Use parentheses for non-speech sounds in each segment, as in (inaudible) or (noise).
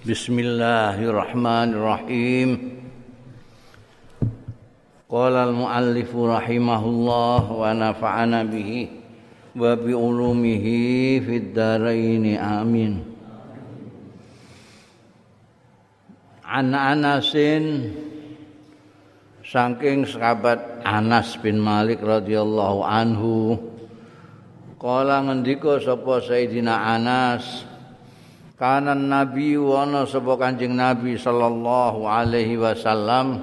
Bismillahirrahmanirrahim. Qala al-muallif rahimahullah wa nafa'ana bihi wa bi ulumihi fid dharain amin. An Anasin saking sahabat Anas bin Malik radhiyallahu anhu kala ngendika sapa Sayyidina Anas kanan nabi wana sapa kanjeng nabi sallallahu alaihi wasallam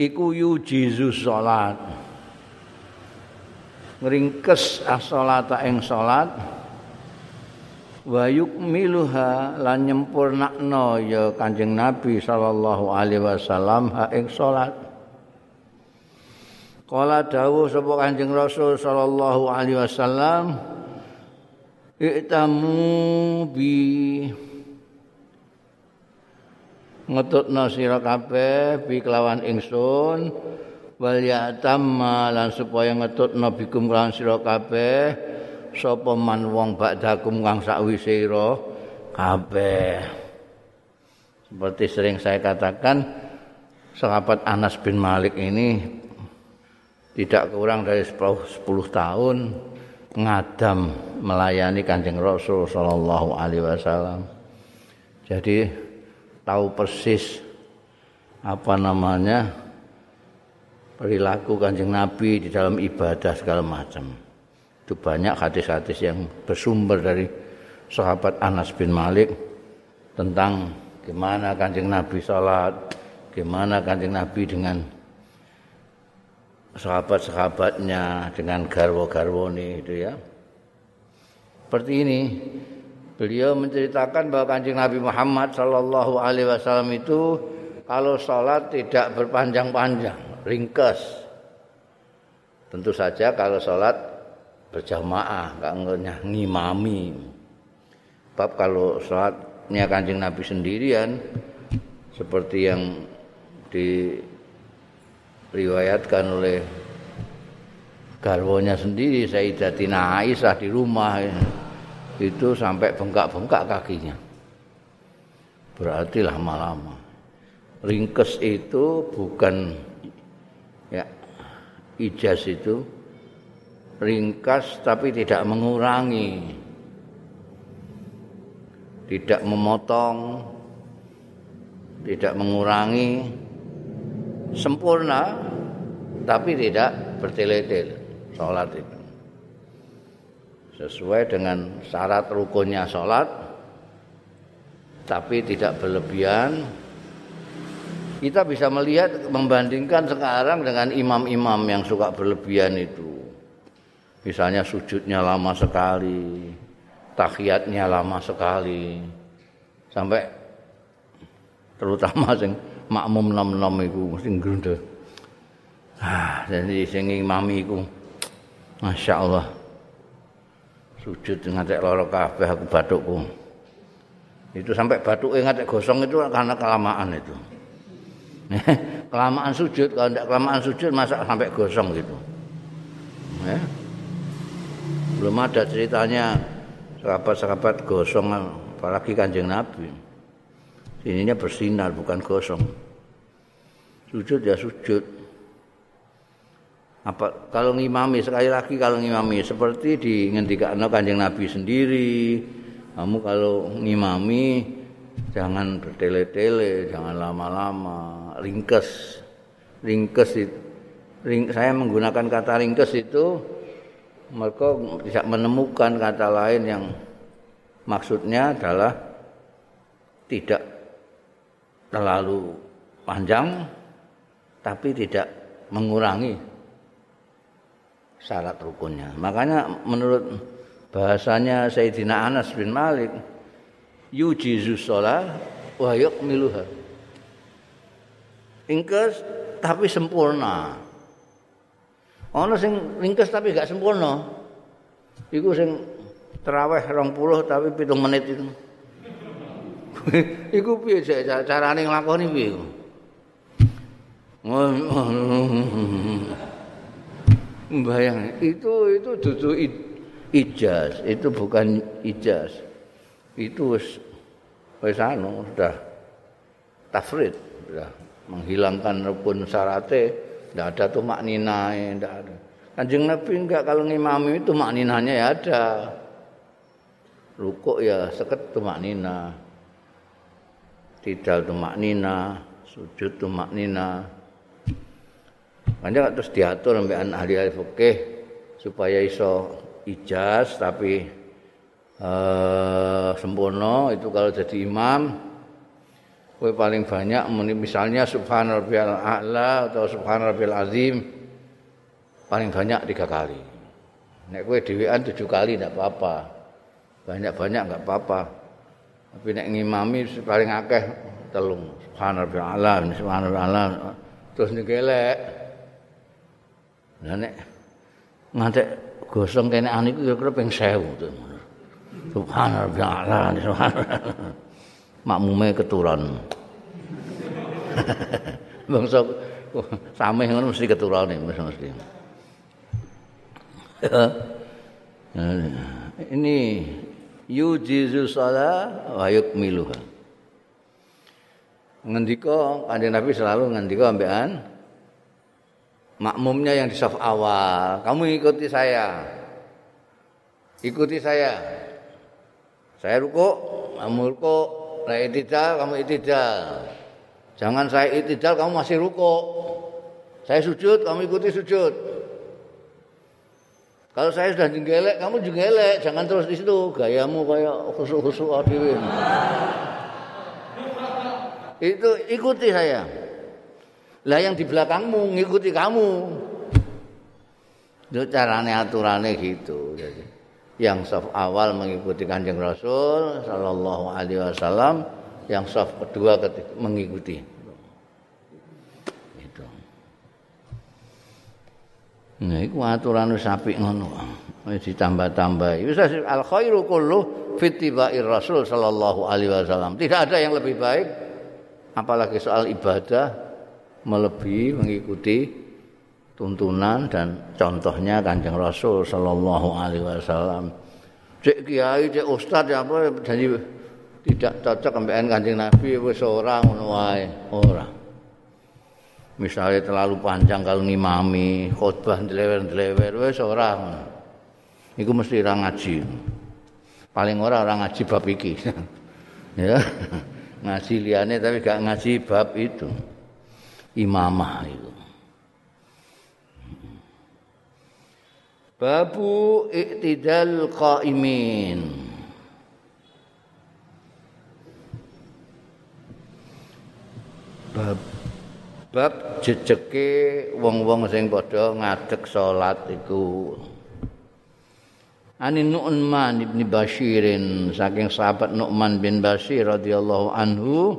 iku yujizu salat ngringkes as-salata ing salat wa yukmiluha lan nyempurnakno ya Kanjeng Nabi sallallahu alaihi wasallam ha ing salat. Kala dawuh sapa Kanjeng Rasul sallallahu alaihi wasallam Iktamu bi. Ngetutno sira kabeh bi kelawan ingsun. Wal ya lan supaya ngetutno bikum kelawan sira kabeh sapa man wong ba'dakum kang sakwise ira kabeh. Seperti sering saya katakan sahabat Anas bin Malik ini tidak kurang dari 10, 10 tahun ngadam melayani Kanjeng Rasul sallallahu alaihi wasallam. Jadi tahu persis apa namanya perilaku Kanjeng Nabi di dalam ibadah segala macam. itu banyak hadis-hadis yang bersumber dari sahabat Anas bin Malik tentang gimana kanjeng Nabi sholat, gimana kanjeng Nabi dengan sahabat-sahabatnya, dengan garwo-garwo ini itu ya. Seperti ini, beliau menceritakan bahwa kanjeng Nabi Muhammad Shallallahu Alaihi Wasallam itu kalau sholat tidak berpanjang-panjang, ringkas. Tentu saja kalau sholat berjamaah, enggak ngimami. Bab kalau salatnya Kanjeng Nabi sendirian seperti yang diriwayatkan oleh garwonya sendiri Sayyidatina Aisyah di rumah itu sampai bengkak-bengkak kakinya. Berarti lama-lama. Ringkes itu bukan ya ijaz itu ringkas tapi tidak mengurangi tidak memotong tidak mengurangi sempurna tapi tidak bertele-tele salat itu sesuai dengan syarat rukunnya salat tapi tidak berlebihan kita bisa melihat membandingkan sekarang dengan imam-imam yang suka berlebihan itu Misalnya sujudnya lama sekali, tahiyatnya lama sekali. Sampai terutama sing makmum nom-nom iku mesti grunde. Ah, jadi sing imami iku Masya Allah Sujud ngatek loro kabeh aku batukku Itu sampai batuknya ngatek gosong itu karena kelamaan itu. (laughs) Kelamaan sujud Kalau tidak kelamaan sujud masa sampai gosong gitu. Ya. Belum ada ceritanya sahabat-sahabat gosong apalagi kanjeng Nabi sininya bersinar bukan gosong. Sujud ya sujud. Apa kalau ngimami sekali lagi kalau ngimami seperti di ngendikano kanjeng Nabi sendiri. Kamu kalau ngimami jangan bertele-tele jangan lama-lama ringkes. Ringkes itu ring, saya menggunakan kata ringkes itu mereka tidak menemukan kata lain yang maksudnya adalah tidak terlalu panjang tapi tidak mengurangi syarat rukunnya. Makanya menurut bahasanya Sayyidina Anas bin Malik yujizu sholat wa yukmiluha. Ingkes tapi sempurna. ana sing ringkes tapi gak sempurna iku sing terawih 20 tapi 7 menit itu iku piye carane nglakoni piye? Bayang itu itu dudu ijaz itu bukan ijaz. Itu wis anu sudah tafrid sudah menghilangkan rukun syaratnya tidak ada tuh maknina tidak ada. Kanjeng nabi enggak kalau ngimami itu makninanya ya ada. Rukuk ya seket tuh maknina tidak tuh maknina sujud tuh maknina Makanya terus diatur sampai ahli ahli fikih supaya iso ijaz tapi uh, sempurna. Itu kalau jadi imam kowe paling banyak misalnya subhanarabbiyal a'la atau subhanarabbiyal azim paling banyak tiga kali. Nek kowe dhewean tujuh kali ndak apa-apa. Banyak-banyak enggak apa-apa tapi nek ngimami paling akeh telung subhanarabbiyal a'la terus ngelek nah nek ngantek gosong kene an iku kira-kira ping 1000 to. Subhanallah, subhanallah. Makmume keturunan. (laughs) Bangsa sameh ngono mesti keturune mesti mesti. (laughs) Ini yujizu salah wa yukmiluha. Ngendika Kanjeng Nabi selalu ngendika ambekan makmumnya yang di saf awal, kamu ikuti saya. Ikuti saya. Saya ruko, kamu ruko. Saya itidal, kamu itidal. Jangan saya itidal, kamu masih ruko. Saya sujud, kamu ikuti sujud. Kalau saya sudah jenggelek, kamu jenggelek. Jangan terus di situ. Gayamu kayak khusuk-khusuk adiwin. Itu ikuti saya. Lah yang di belakangmu ngikuti kamu. Itu caranya aturannya gitu. Jadi yang saf awal mengikuti Kanjeng Rasul sallallahu alaihi wasallam, yang saf kedua mengikuti. Nah, itu aturan sapi ngono. Wis ditambah-tambah. Wis al khairu kullu fitiba'ir Rasul sallallahu alaihi wasallam. Tidak ada yang lebih baik apalagi soal ibadah melebihi mengikuti tuntunan dan contohnya Kanjeng Rasul sallallahu alaihi wasallam. Cek kiai, cek ustaz apa jadi tidak cocok sampean Kanjeng Nabi wis ora ngono wae, ora. Misalnya terlalu panjang kalau ngimami, khutbah delewer-delewer wis ora. Iku mesti ora ngaji. Paling ora orang ngaji bab iki. (laughs) ya. Ngaji liyane tapi gak ngaji bab itu. imamah itu. Babu iktidal qaimin. Bab bab jejeke wong-wong sing padha ngadeg salat iku. Ani Nu'man ibn Bashirin saking sahabat Nu'man bin Bashir radhiyallahu anhu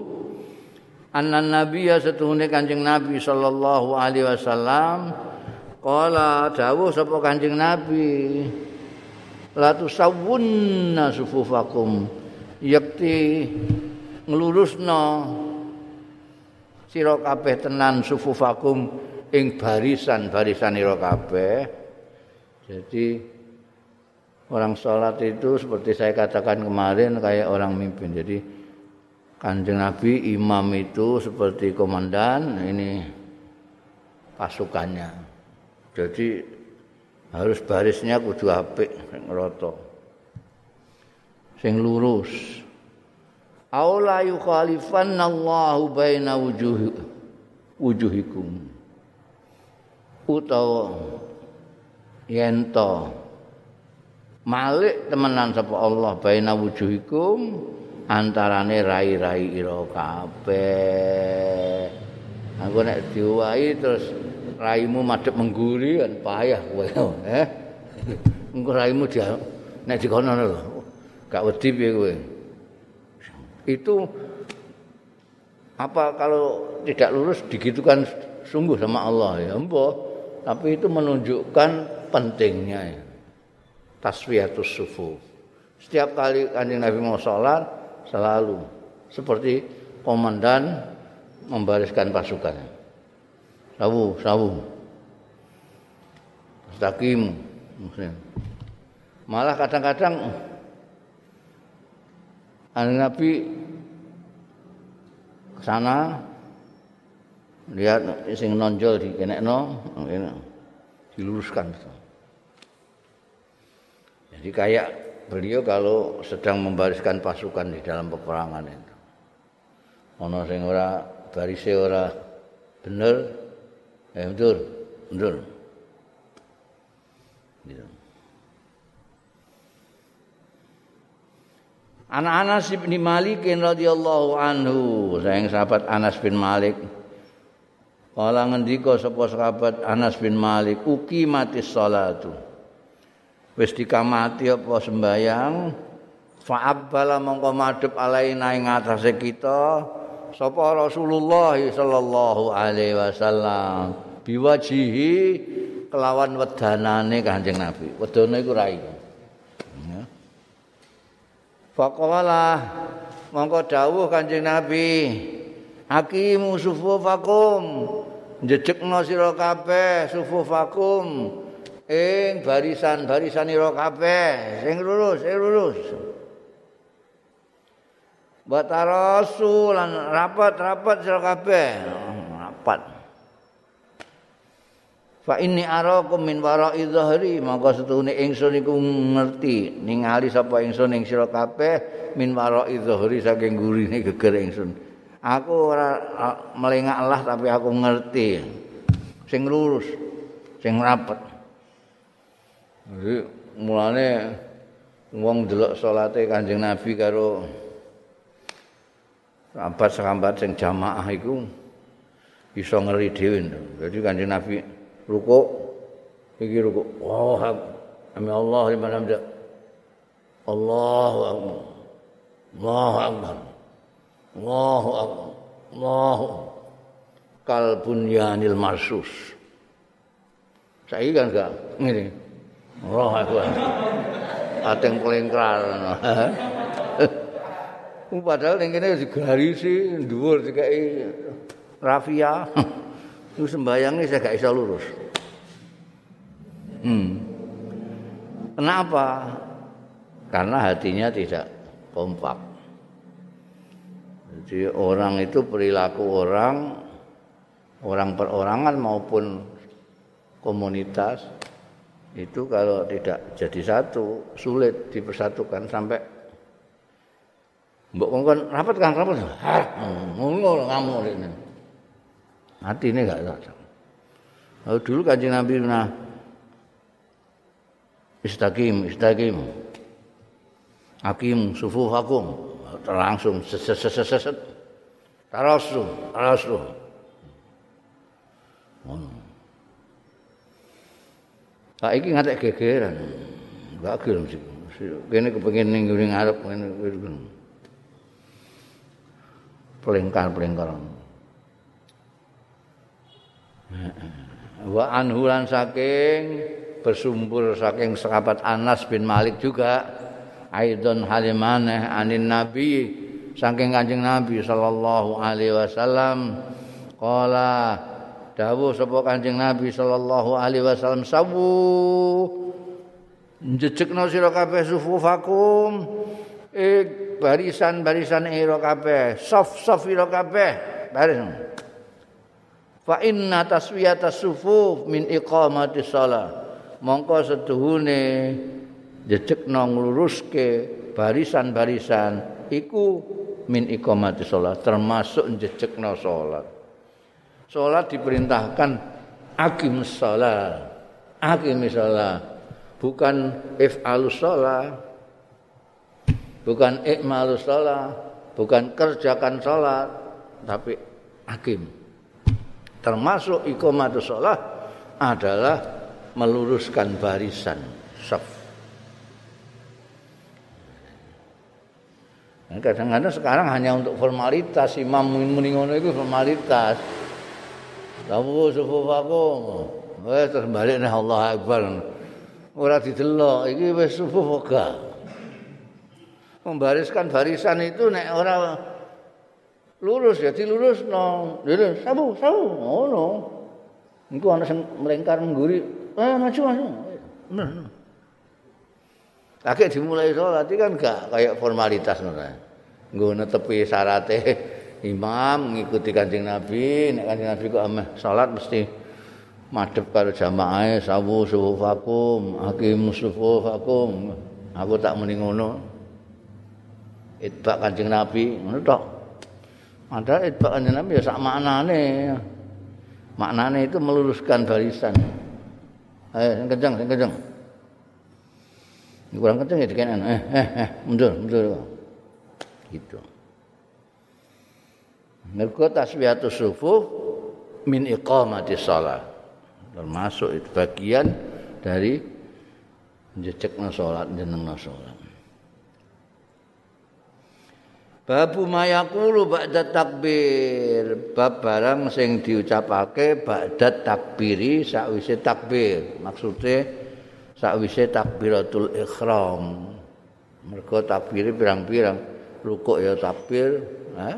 anna nabiyya setuhune kanjeng nabi sallallahu alaihi wasallam qala dawuh sapa kanjeng nabi la tusawwunna sufufakum yakti nglurusna sira kabeh tenan sufufakum ing barisan-barisan ira kabeh jadi orang sholat itu seperti saya katakan kemarin kayak orang mimpin jadi Kanjeng Nabi imam itu seperti komandan ini pasukannya. Jadi harus barisnya kudu apik sing rata. Sing lurus. Aula yukhalifanna Allahu baina wujuh wujuhikum. Utawa yento malik temenan sapa Allah baina wujuhikum antarane rai-rai ira kabeh. Aku nek diwahi terus raimu madhep mengguri kan payah kowe, eh. Engko raimu dia nek dikono lho. Gak wedi piye kowe. Itu apa kalau tidak lurus digitukan sungguh sama Allah ya mbah tapi itu menunjukkan pentingnya ya. taswiyatus sufu setiap kali kanjeng Nabi mau sholat selalu seperti komandan membariskan pasukan. Sawu, sawu. Mustaqim. Malah kadang-kadang Nabi ke sana lihat sing nonjol di kenekno diluruskan jadi kayak beliau kalau sedang membariskan pasukan di dalam peperangan itu. Ono sing ora barise ora bener eh betul betul. Gitu. Anak Anas bin Malik radhiyallahu anhu, sayang sahabat Anas bin Malik. Kala ngendika sapa sahabat Anas bin Malik, uki mati salatu. Wis dikamati apa sembayang, fa'abbala mongko madhep alaina ing atase kita sapa Rasulullah sallallahu alaihi wasallam biwajihi kelawan wedanane Kanjeng Nabi. Wedane iku rai. Faqala mongko dawuh Kanjeng Nabi, Hakimu sufufakum. Njejekno sira kabeh sufufakum ing barisan-barisan ira kabeh sing lurus, sing lurus. Batarasu lan rapat-rapat sira kabeh. Rapat. Fa inni arakum min wara'i dhahri maka setune ingsun iku ngerti ningali sapa ingsun ing sira kabeh min wara'i dhahri saking gurine geger ingsun. Aku ora melengak Allah tapi aku ngerti sing lurus, sing rapet. Jadi mulane wong delok salate Kanjeng Nabi karo sahabat-sahabat sing jamaah iku iso ngeri dhewe. Jadi Kanjeng Nabi ruku. Iki ruku. Oh ami Allah liman hamda Allahu akbar. Allahu akbar. Allahu akbar. Allahu kalbun yanil marsus. Saya kan enggak. Ngene. Allahu akbar. Ateng kelengkar (laughs) padahal ning kene digarisi dhuwur dikai rafia (laughs) Itu sembayangnya saya gak bisa lurus. Hmm. Kenapa? Karena hatinya tidak kompak. Jadi orang itu perilaku orang, orang perorangan maupun komunitas itu kalau tidak jadi satu sulit dipersatukan sampai mbok ngomong rapat kan rapat ngono ngamuk ini Hati ini enggak cocok. Lalu dulu kanjeng Nabi pernah istaqim, istaqim. Hakim sufufakum langsung seset seset seset. Tarasu, tarasu. Pak iki ngatek gegeran. Enggak gelem sih. Kene kepengin ning ngarep ngene. Pelengkar-pelengkar. Wa anhulan saking bersumber saking sahabat Anas bin Malik juga aidon halimaneh anin nabi saking kanjeng nabi sallallahu alaihi wasallam qala dawuh sapa kanjeng nabi sallallahu alaihi wasallam sawu njejekno sira kabeh sufufakum eh barisan-barisan ira kabeh saf-saf ira kabeh. Barisan fa inna taswiyata sufuf min iqamati shalah. Mongko seduhune jejekno ngluruske barisan-barisan iku min iqamati shalah termasuk jejekno salat salat diperintahkan akim shalah. Akim shalah. Bukan if'alus shalah. Bukan ikmalus shalah. Bukan kerjakan salat tapi akim termasuk iqamatus shalah adalah meluruskan barisan saf. Kadang-kadang sekarang hanya untuk formalitas imam muni ngono itu formalitas. Kamu sufufakum. Wes terus balik nih Allah Akbar. Ora didelok iki wis sufuh Membariskan barisan itu nek ora lurus ya dilurus no lurus sabu sabu oh no itu anak yang melengkar mengguri eh maju maju nah, nah. Kakek dimulai sholat itu kan gak kayak formalitas nona. Gue tepi sarate imam ngikuti Kanjeng Nabi, nek Kanjeng Nabi kok ameh salat mesti madhep karo jamaah sawu sufufakum, hakim sufufakum. Aku tak muni ngono. Itbak Kanjeng Nabi, ngono tok. Padahal itbak Kanjeng Nabi ya sak maknane. Maknane itu meluruskan barisan. Ayo, sing kenceng, sing kenceng. Kurang kenceng ya dikenan. Eh, eh, eh, mundur, mundur. Gitu. Mergo taswiyatus sufuf min iqamati shalah. Termasuk itu bagian dari njecekna salat jenengna salat. Babu mayakulu ba'da takbir. Bab barang sing diucapake ba'da takbiri sakwise takbir. Maksudnya sakwise takbiratul ikhram. Mergo takbiri pirang-pirang. Rukuk ya takbir, eh?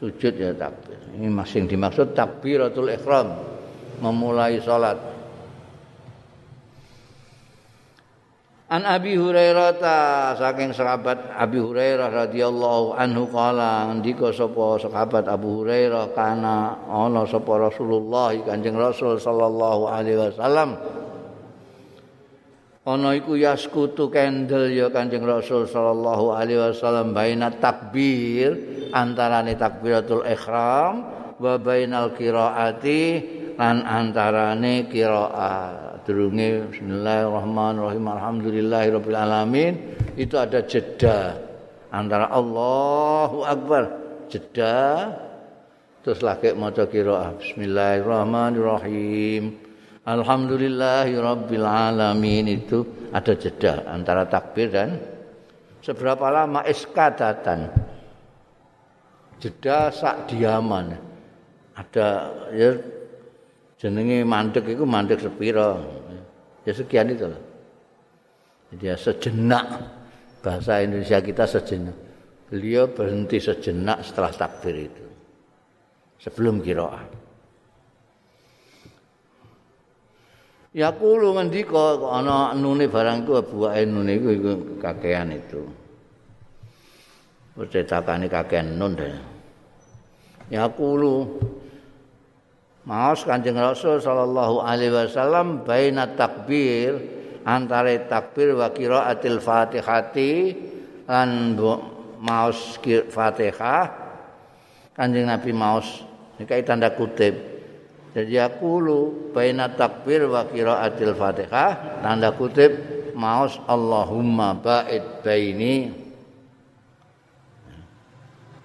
sujud ya takbir. Ini masing dimaksud takbiratul ikhram, memulai salat. An Abi Hurairah ta saking sahabat Abi Hurairah radhiyallahu anhu kala ndika sapa sahabat Abu Hurairah kana ana sapa Rasulullah Kanjeng Rasul sallallahu alaihi wasallam. Ana iku yaskutu kendel ya Kanjeng Rasul sallallahu alaihi wasallam baina takbir antarane takbiratul ihram wa bainal qiraati lan antarane qiraat durunge bismillahirrahmanirrahim alhamdulillahirabbil alamin. Itu ada jeda antara Allahu akbar. Jeda. Terus lagi maca qiraat bismillahirrahmanirrahim. Alhamdulillahi Rabbil Alamin. Itu ada jeda antara takbir dan seberapa lama iskadatan. Jeda sak diaman. Ada ya jenenge mandek itu mandek sepiro ya sekian itu lah jadi ya sejenak bahasa Indonesia kita sejenak beliau berhenti sejenak setelah takbir itu sebelum kiroah Ya kulo ngendika ana nune barang iku buake nune iku iku kakean itu. Percetakane kakean nun. Ya kulo Maos Kanjeng Rasul sallallahu alaihi wasallam baina takbir antara takbir wa qiraatil Fatihati lan maos Fatihah. Kanjeng Nabi maos iki tanda kutip. Jadi aku lu baina takbir wa qiraatil Fatihah tanda kutip maus Allahumma ba'id baini.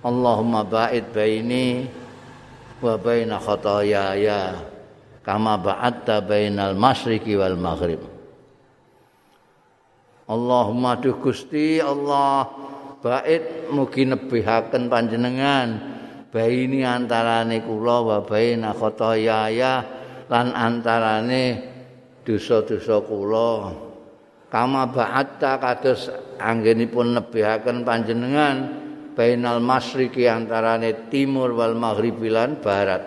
Allahumma ba'id baini wa baina khotoyaya kama ba'atta bainal masyriqi wal maghrib. Allahumma duh Gusti Allah ba'id mugi nebihaken panjenengan. Baini antarane kula wa baina khotoyaya lan antarane dosa-dosa kula. Kama ba'atta kados anggenipun nebihaken panjenengan bainal masriki antarane timur wal maghribi lan barat.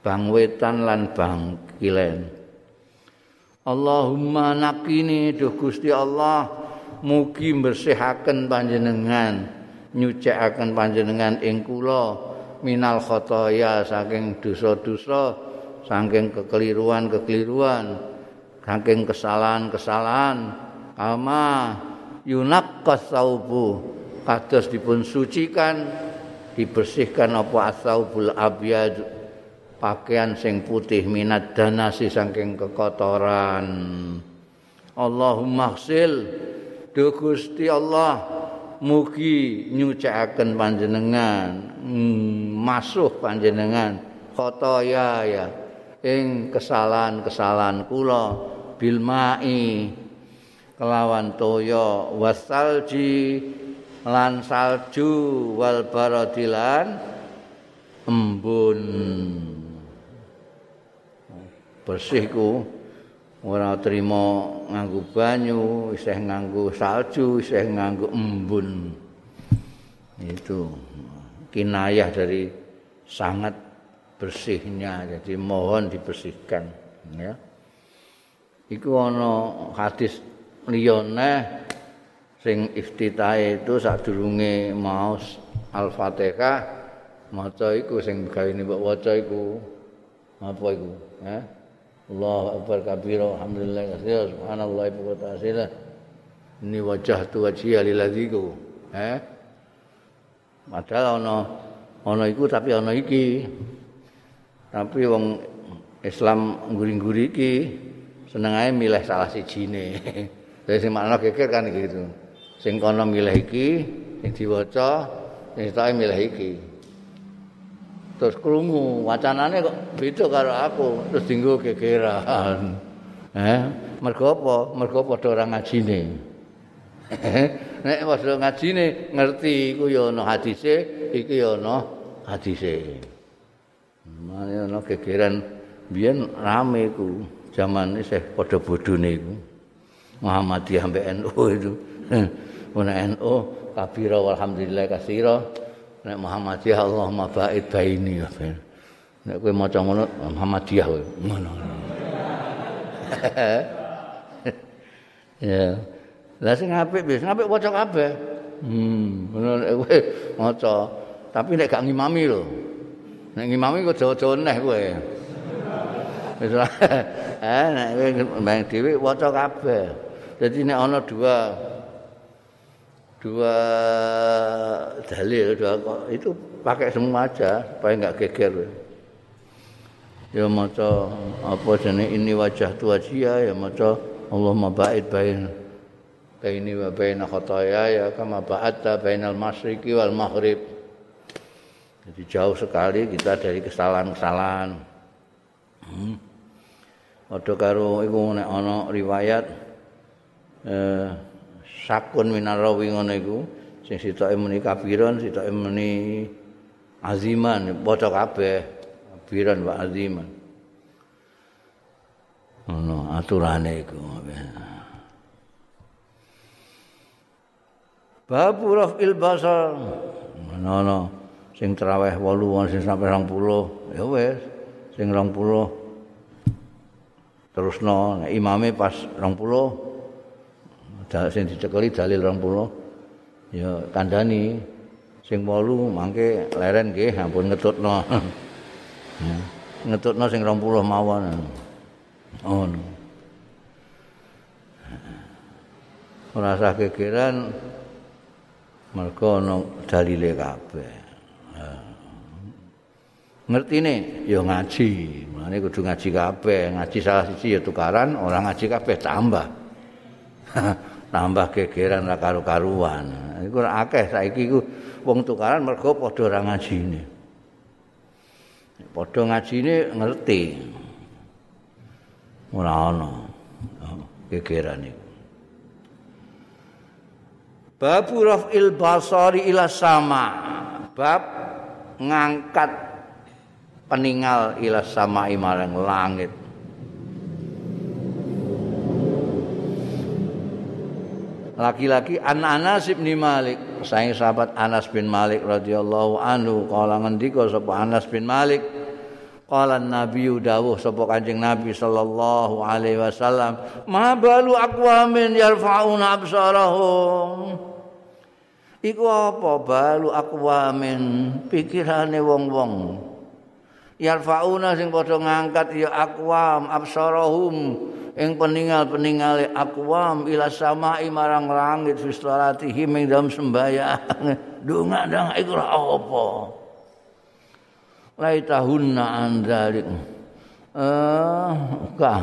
Bang wetan lan bang kilen. Allahumma nakini duh Gusti Allah mugi bersihaken panjenengan nyucikaken panjenengan ing kula minal khotoya saking dosa-dosa saking kekeliruan-kekeliruan saking kesalahan-kesalahan. Kama yunaqqas saubu kados dipun sucikan dibersihkan apa asaubul abyad pakaian sing putih minat danasi saking kekotoran. Allahumma khsil do Gusti Allah mugi nyucakaken panjenengan hmm, masuh panjenengan khotoya ya ing kesalahan-kesalahan kula bil mai kelawan toya wasalji lan salju wal baradilan embun bersihku ora trima nganggo banyu, isih nganggo salju, isih nganggo embun. Itu kinayah dari sangat bersihnya. Jadi mohon dibersihkan ya. Iku ana hadis liyane sing iftitahe itu sadurunge maos Al-Fatihah maca iku sing gawene mbok waca iku. Apa iku ha? Allahu akbar kabira alhamdulillah katsira subhanallah wa ta'ala ini wajah tu wajhi lilladziku ha? Padahal ana ana iku tapi ana iki. Tapi wong Islam nguri-nguri iki seneng ae milih salah sijine. (laughs) Dadi sing makna geger kan gitu sing kono milih iki sing diwaca sing tak milih iki. Terus krungu wacanane kok beda karo aku terus dinggo gegeran. Eh mergo apa? Mergo padha ora ngajine. Nek padha ngajine ngerti iku ya ana hadise iki ya ana hadise. Mane ana gegeran biyen rame iku jaman isih padha bodhone iku Muhammadiyah mbek NU itu (laughs) Una NU kabira walhamdulillah kasira. Nek Muhammadiyah Allahumma ba'id baini. Nek kowe maca ngono Muhammadiyah kowe. Ngono. (laughs) Ya. Lah sing apik wis apik waca kabeh. Hmm, ngono nek kowe maca. Tapi nek gak ngimami lho. Nek ngimami kok jawa-jawa neh kowe. Wis (laughs) eh nek kowe mbang dhewe waca kabeh. Jadi nek ana dua dua dalil dua itu pakai semua aja supaya nggak geger. Ya maca apa jenis ini wajah tua dia ya maca Allah mabait bain baini wa baina khataya ya kama ba'atta bainal masyriqi wal maghrib. Jadi jauh sekali kita dari kesalahan-kesalahan. Hmm. Ada karo iku nek ana riwayat eh sakun minarawi ngono iku sing sitoke muni kafiron sitoke muni aziman padha kabeh kafiron wa aziman. Ono aturane iku Bab rafil basar ono sing traweh 8 sing sampe 20 ya wis sing 20 terusno imame pas 20 sing dicekeli dalil 20 ya kandhani. Sing 8 mangke leren nggih ampun ngetutno. (laughs) Ngetutno sing 20 mawon. Ngono. Ora usah kekiran mergo ana dalile kabeh. Ngertine? Ya ngaji. Mulane kudu ngaji kabeh. Ngaji salah siji ya tukaran orang ngaji kabeh tambah (laughs) tambah gegeran ra karu-karuan. Iku akeh saiki iku wong tukaran mergo padha ora ngajine. Padha ngajine ngerti. Ora ana gegeran iku. Bab raf'il basari ila sama. Bab ngangkat peninggal ila sama marang langit. Laki-laki an Anas bin Malik. Saing sahabat Anas bin Malik radhiyallahu anhu kala ngendika sapa Anas bin Malik kala Nabi dawuh sapa Kanjeng Nabi sallallahu alaihi wasallam ma balu aqwamin yarfa'una absarahum. Iku apa balu aqwamin pikirane wong-wong. Yarfa'una sing padha ngangkat ya aqwam absarahum ing peninggal-peningale akwam ila samai marang langit fi salatihim ing dalam sembahyang. (laughs) Donga ndang iku apa? Laitahunna andalik eh ka.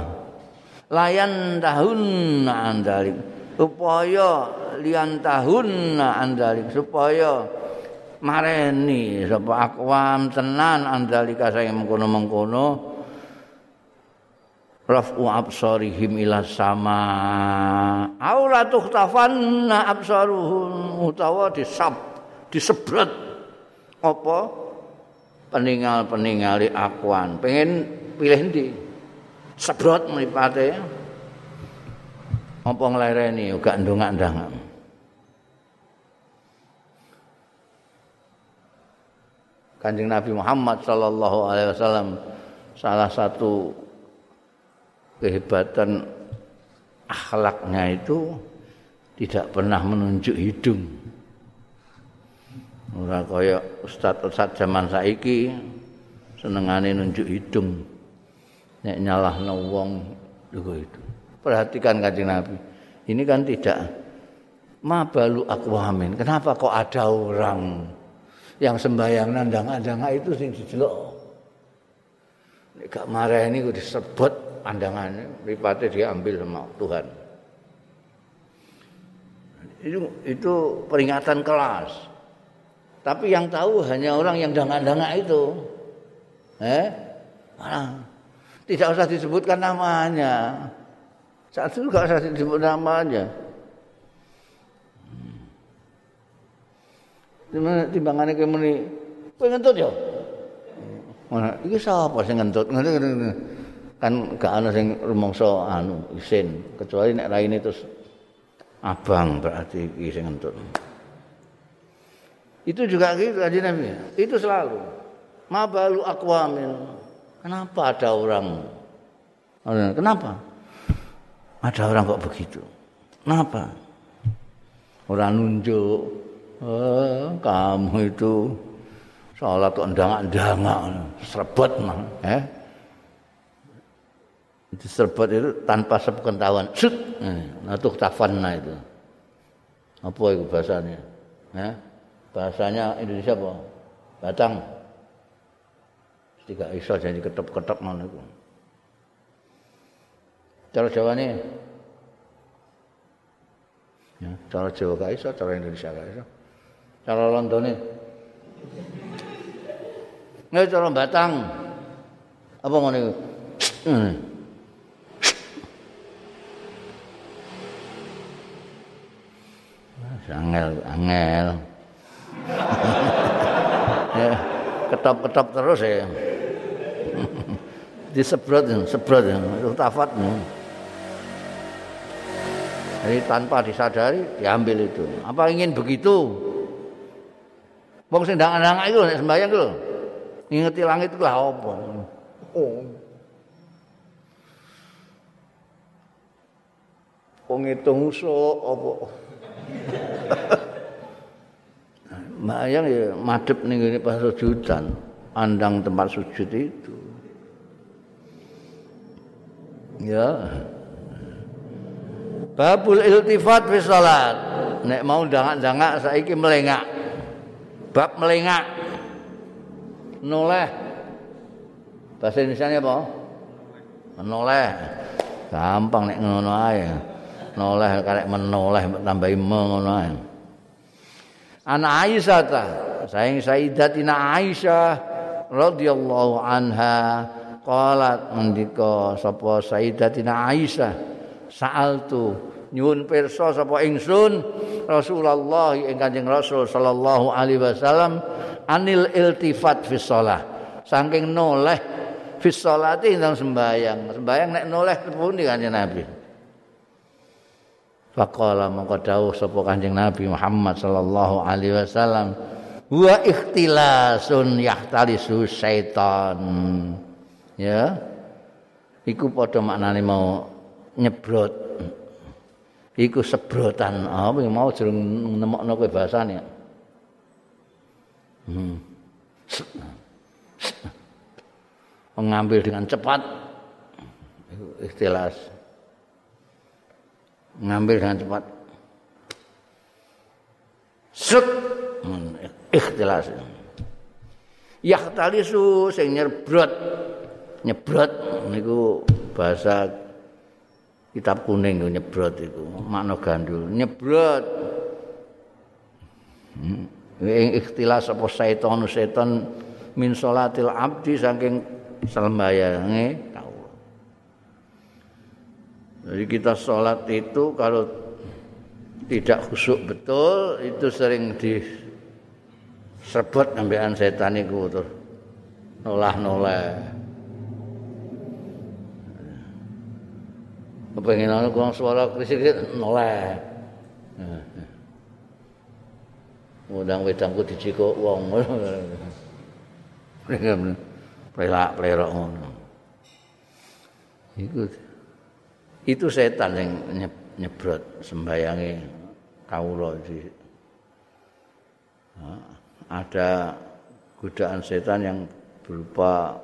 Layan tahunna andalik supaya lian tahunna andalik supaya mareni sapa akwam tenan andalika saya mengkono-mengkono rafu absarihim ila sama. Aula tuhtafanna absaruhum utawa disab disebret apa? Peninggal-peningali akuan pengen pilih ndi sebrot mripate apa nglereni? Uga ndongak-ndang Kanjeng Nabi Muhammad sallallahu alaihi wasallam salah satu kehebatan akhlaknya itu tidak pernah menunjuk hidung. Ora kaya ustaz-ustaz zaman saiki senengane nunjuk hidung. Nek nyalahno wong itu. Perhatikan kanjeng Nabi. Ini kan tidak mabalu akwamin. Kenapa kok ada orang yang sembahyang nandang-nandang itu sing dijelok? Nek gak marah ini udah disebut pandangannya, ripatnya diambil sama Tuhan. Itu, itu peringatan kelas. Tapi yang tahu hanya orang yang dangak-dangak itu. Eh? Mana? Tidak usah disebutkan namanya. Saat itu gak usah disebut namanya. Timbangannya kayak muni, kowe ngentut ya? Mana? Iki sapa sing ngentut? Kan gak ana sing rumangsa anu isin, kecuali nek raine terus abang berarti iki sing ngentut. Itu juga gitu aja Nabi. Itu selalu. Mabalu akwamin. Kenapa ada orang? Kenapa? Ada orang kok begitu. Kenapa? Orang nunjuk. Eh, kamu itu sholat kok ndangak-ndangak serbet mah eh itu serbet itu tanpa sepengetahuan. Sut! Nah tuh tafanna itu. Apa itu bahasanya? Eh? bahasanya Indonesia apa? Batang. Tiga iso jadi ketep-ketep mana itu cara Jawa nih ya, cara Jawa gak iso cara Indonesia gak iso. Cara London nih Nggak cara batang. Apa ngono iku? Hmm. Angel, angel. (laughs) ya, ketop-ketop terus ya. (laughs) Disebrot, sebrot, tafat. Jadi tanpa disadari diambil itu. Apa ingin begitu? Wong sing ndang-ndang itu nek sembayang itu. ngingeti langit itu lah apa? Oh. Wong ngitung usuk apa? Bayang ya madep ning ngene pas sujudan, andang tempat sujud itu. Ya. Babul iltifat fi salat. Nek mau dangak-dangak saiki melengak. Bab melengak. noleh bahasa Indonesia apa menoleh gampang nek ngono ae noleh karek menoleh tambahi ngono ae. Ana Aisyah ta saing Sayyidatina Aisyah radhiyallahu anha qalat mendika sapa Sayyidatina Aisyah? Sa'altu nyuwun pirsa sapa ingsun Rasulullah ing Kanjeng Rasul sallallahu alaihi wasallam anil iltifat fi shalah. Saking noleh fi sholati nang sembayang. Sembayang nek noleh pundi kanjeng Nabi Faqala mongko dawuh sapa Kanjeng Nabi Muhammad sallallahu alaihi wasallam wa ikhtilasun yahtalisu syaitan. Ya. Iku padha maknane mau nyebrot. Iku sebrotan. Apa oh, mau jeng nemokno kowe bahasane. Hmm. Mengambil dengan cepat. Ikhtilas. Mengambil dengan cepat. Sut hmm, ikhtilas. Yahtalisu sing nyebrot. Nyebrot niku bahasa kitab kuning nyebrot itu makna gandul nyebrot hmm. ing ikhtilas apa setan setan min salatil abdi saking sembayange kawula. Jadi kita salat itu kalau tidak khusyuk betul itu sering di sebut ambekan setan iku terus nolah-nolah. Kepengen ana kurang suara krisik noleh. ngundang wedangku dicikuk wong (laughs) pelak plerok ngono itu itu setan yang nyebrot sembayange kawula di ada godaan setan yang berupa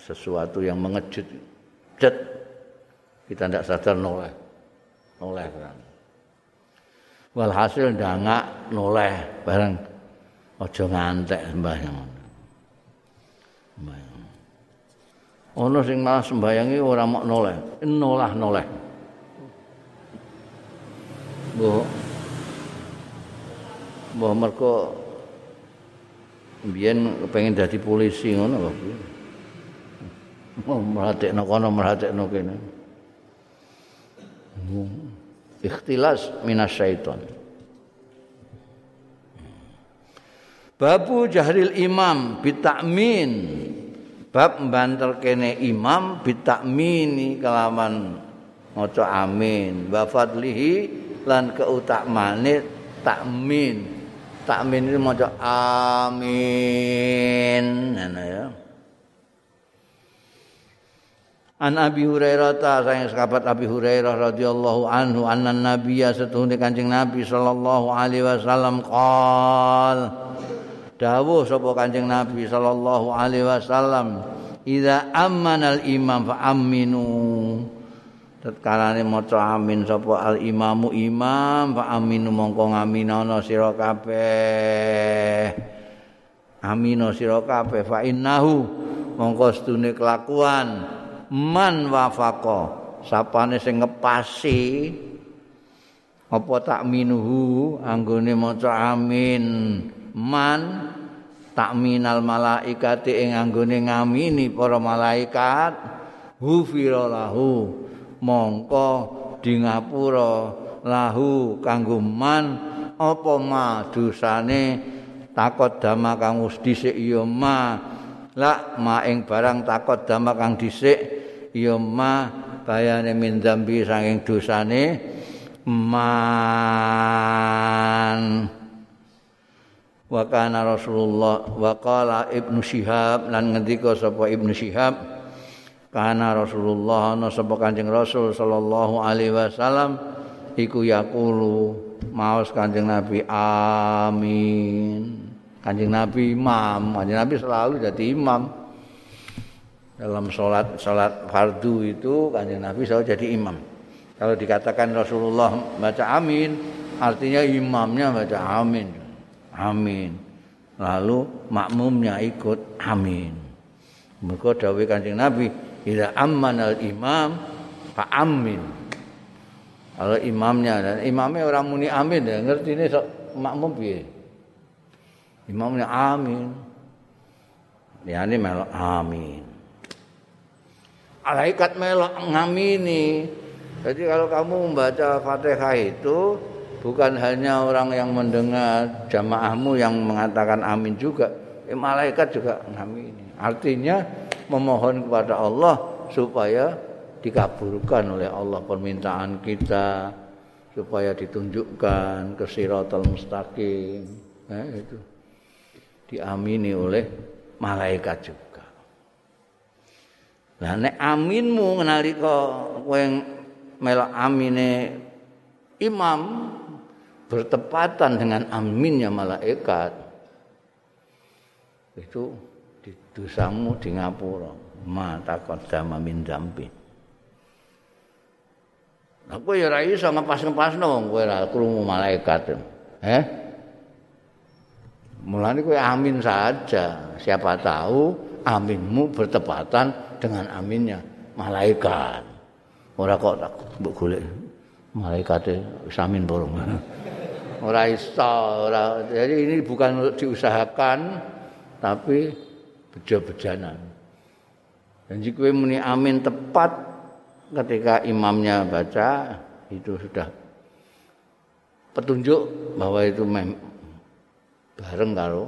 sesuatu yang mengejut cet. Kita tidak sadar noleh. Noleh kan walhasil ndangak noleh bareng. Aja ngantek sembahyang. Sembahyang ono sing malah sembayangi ora mok noleh. Nolah noleh. Bu Bu mergo biyen pengen dadi polisi ngono kok mau merhatekno kono merhatekno kene. Ikhtilas minas syaiton Babu jahril imam bitakmin bab mbantel kene imam bitakmini kelawan maca amin. Wa fadlihi lan keutamane takmin. Takmin itu maca amin. Ya. An Abi Hurairah ta sayang sahabat Abi Hurairah radhiyallahu anhu anna nabiyya setuhune Kanjeng Nabi sallallahu alaihi wasallam qol dawuh sapa Kanjeng Nabi sallallahu alaihi wasallam idza ammanal imam fa aminu tetkalane maca amin sapa al imamu imam fa aminu mongko ngaminana sira kabeh. Amino sira kabeh fa innahu mongko sedune kelakuan. Man wafaqa sapane sing ngepasi. Apa tak minuhu anggone maca amin man takminal malaikati ing anggone ngamini para malaikat. Hufira lahu mongko di ngapura lahu kanggo man. Apa ma dosane? Takot dama kang dhisik ya ma. La ma ing barang takot dama kang dhisik ya ma. Bayane min dzambi saking dosane man wa kana rasulullah wa qala ibnu syihab lan ngendika sapa ibnu syihab kana rasulullah ana sapa kanjeng rasul sallallahu alaihi wasallam iku yaqulu maos kanjeng nabi amin. Kanjeng nabi imam kanjeng nabi selalu jadi imam. Dalam sholat sholat fardu itu kanjeng Nabi selalu jadi imam. Kalau dikatakan Rasulullah baca amin, artinya imamnya baca amin, amin. Lalu makmumnya ikut amin. Mereka dawai kanjeng Nabi, ila amman al imam fa amin. Kalau imamnya dan imamnya orang muni amin ya ngerti ini sok makmum piye. Imamnya amin. Ya ini melok amin. malaikat melok ngamini. Jadi kalau kamu membaca Fatihah itu bukan hanya orang yang mendengar jamaahmu yang mengatakan amin juga, eh, malaikat juga ngamini. Artinya memohon kepada Allah supaya dikabulkan oleh Allah permintaan kita supaya ditunjukkan ke Siratal Mustaqim. Eh, itu diamini oleh malaikat juga. Lah nek aminmu nalika kowe melok amine imam bertepatan dengan aminnya malaikat itu di dosamu di ngapura. Mata kodama min dambi aku ya rai sama pas ngepas nong gue lah krungu malaikat. Eh? Mulai gue amin saja. Siapa tahu aminmu bertepatan dengan aminnya malaikat. Ora kok tak mbok golek malaikat samin borong. (laughs) Ora iso, ora. Jadi ini bukan diusahakan tapi beja-bejanan. Dan jika muni amin tepat ketika imamnya baca itu sudah petunjuk bahwa itu mem bareng karo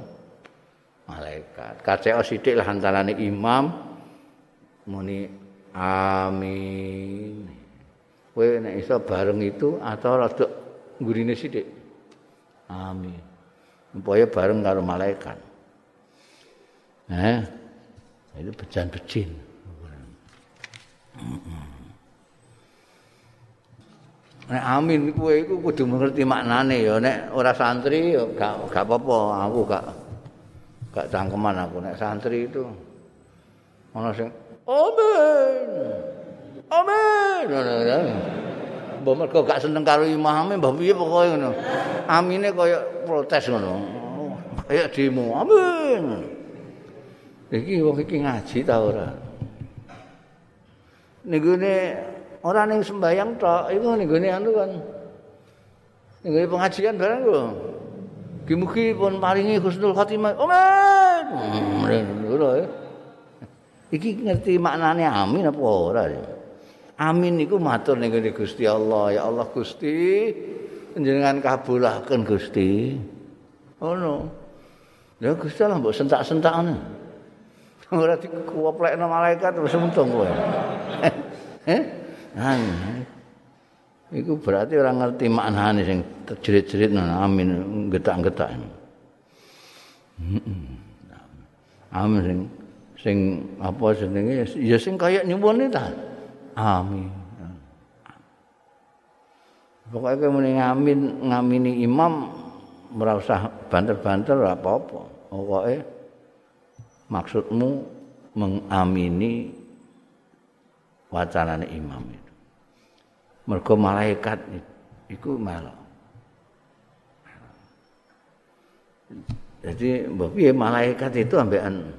malaikat. Kaceo sithik lah antarané imam muni amin kowe nek iso bareng itu atau rada ngurine sithik amin. Upaya bareng karo malaikat. Eh? Itu bejan bejin nek amin kowe iku kudu ngerti maknane ya. Nek ora santri ya gak gak apa-apa. Aku gak gak cangkeman aku. Nek santri itu ana sing amin! Amin mbok mergo gak seneng karo imame mbah piye pokoke ngono? Amine kaya protes ngono. Kaya demo. Amin. Iki wong iki ngaji ta ora? Nggone ora ning sembayang tok. Iku nggone anu kan? Nggone pengajian barang lho Mugi-mugi pun paringi husnul khotimah. Amin. Iki ngerti maknane amin apa ora ya? Amin iku matur ning Gusti Allah. Ya Allah Gusti, panjenengan kabulaken Gusti. Ono. Ya Gusti Allah mbok sentak-sentakane. Ora dikuoplekno malaikat terus untung kowe. Eh? Nah, Iku berarti orang ngerti maknane sing terjerit-jerit amin getak-getak. Amin sing sing apa jenenge ya sing kaya nyuwun ta. Amin. Pokoknya kamu ngamin ngamini imam merasa banter-banter apa-apa. Pokoknya maksudmu mengamini wacanane imam itu. mergo malaikat iku melok. Jadi mbok piye malaikat itu ambekan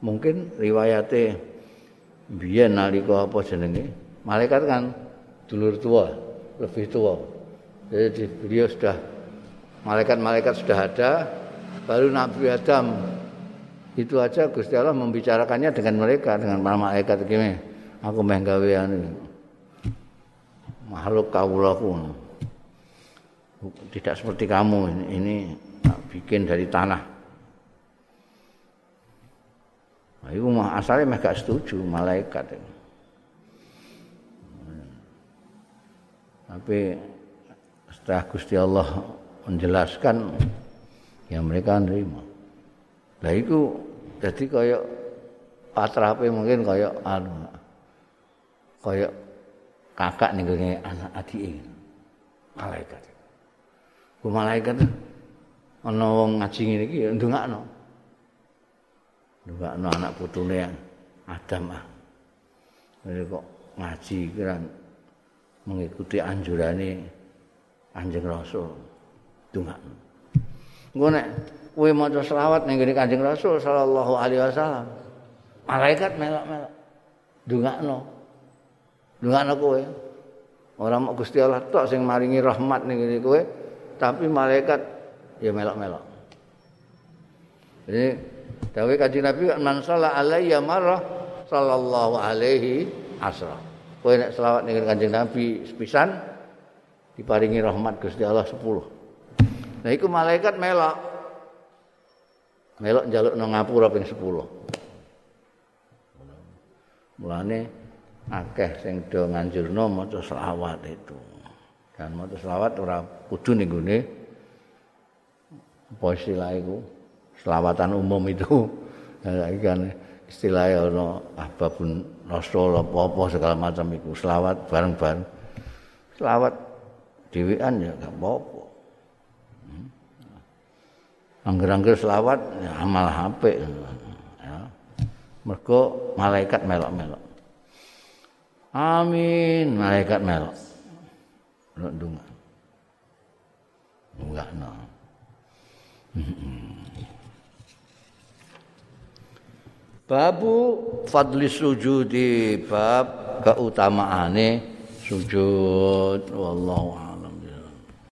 mungkin riwayate biyen nalika apa jenenge? Malaikat kan dulur tua, lebih tua. Jadi beliau sudah malaikat-malaikat sudah ada, baru Nabi Adam itu aja Gusti Allah membicarakannya dengan mereka dengan para malaikat gini. Aku menggawe anu. makhluk kawulaku tidak seperti kamu ini, ini bikin dari tanah nah, itu asalnya mereka setuju malaikat tapi setelah Gusti Allah menjelaskan ya mereka nerima. Nah itu jadi kayak patrape mungkin kayak anu kayak kakak nih anak adik malaikat. Gue malaikat ono wong ngaji ini ki ndungak no ndungak no anak putune Adam ah. Jadi kok ngaji kan mengikuti anjurannya anjing rasul. Ndungak no gue nek gue mau selawat nih gue kanjeng rasul sallallahu alaihi wasallam malaikat melak melak ndungak no Dungane kowe. Ora mok Gusti Allah tok sing maringi rahmat ning ngene kowe, tapi malaikat ya melok-melok. Jadi dawuh Kanjeng Nabi man salla alayya marrah sallallahu alaihi asra. Kowe nek selawat ning Kanjeng Nabi sepisan diparingi rahmat Gusti Allah 10. Nah iku malaikat melok. Melok njaluk nang ngapura ping 10. Mulane akeh sing do nganjurno maca selawat itu. Dan maca selawat ora kudu ning gone apa istilah iku? Selawatan umum itu. (laughs) Nah, kan istilahnya ana ahbabun rasul apa-apa segala macam itu selawat bareng-bareng. Selawat dhewean ya gak apa-apa. Hmm. Angger-angger selawat ya amal HP. Ya. Mergo malaikat melok-melok. Amin, malaikat melok. Dunga. Enggak no. Babu fadli sujudi bab keutamaane sujud. Wallahu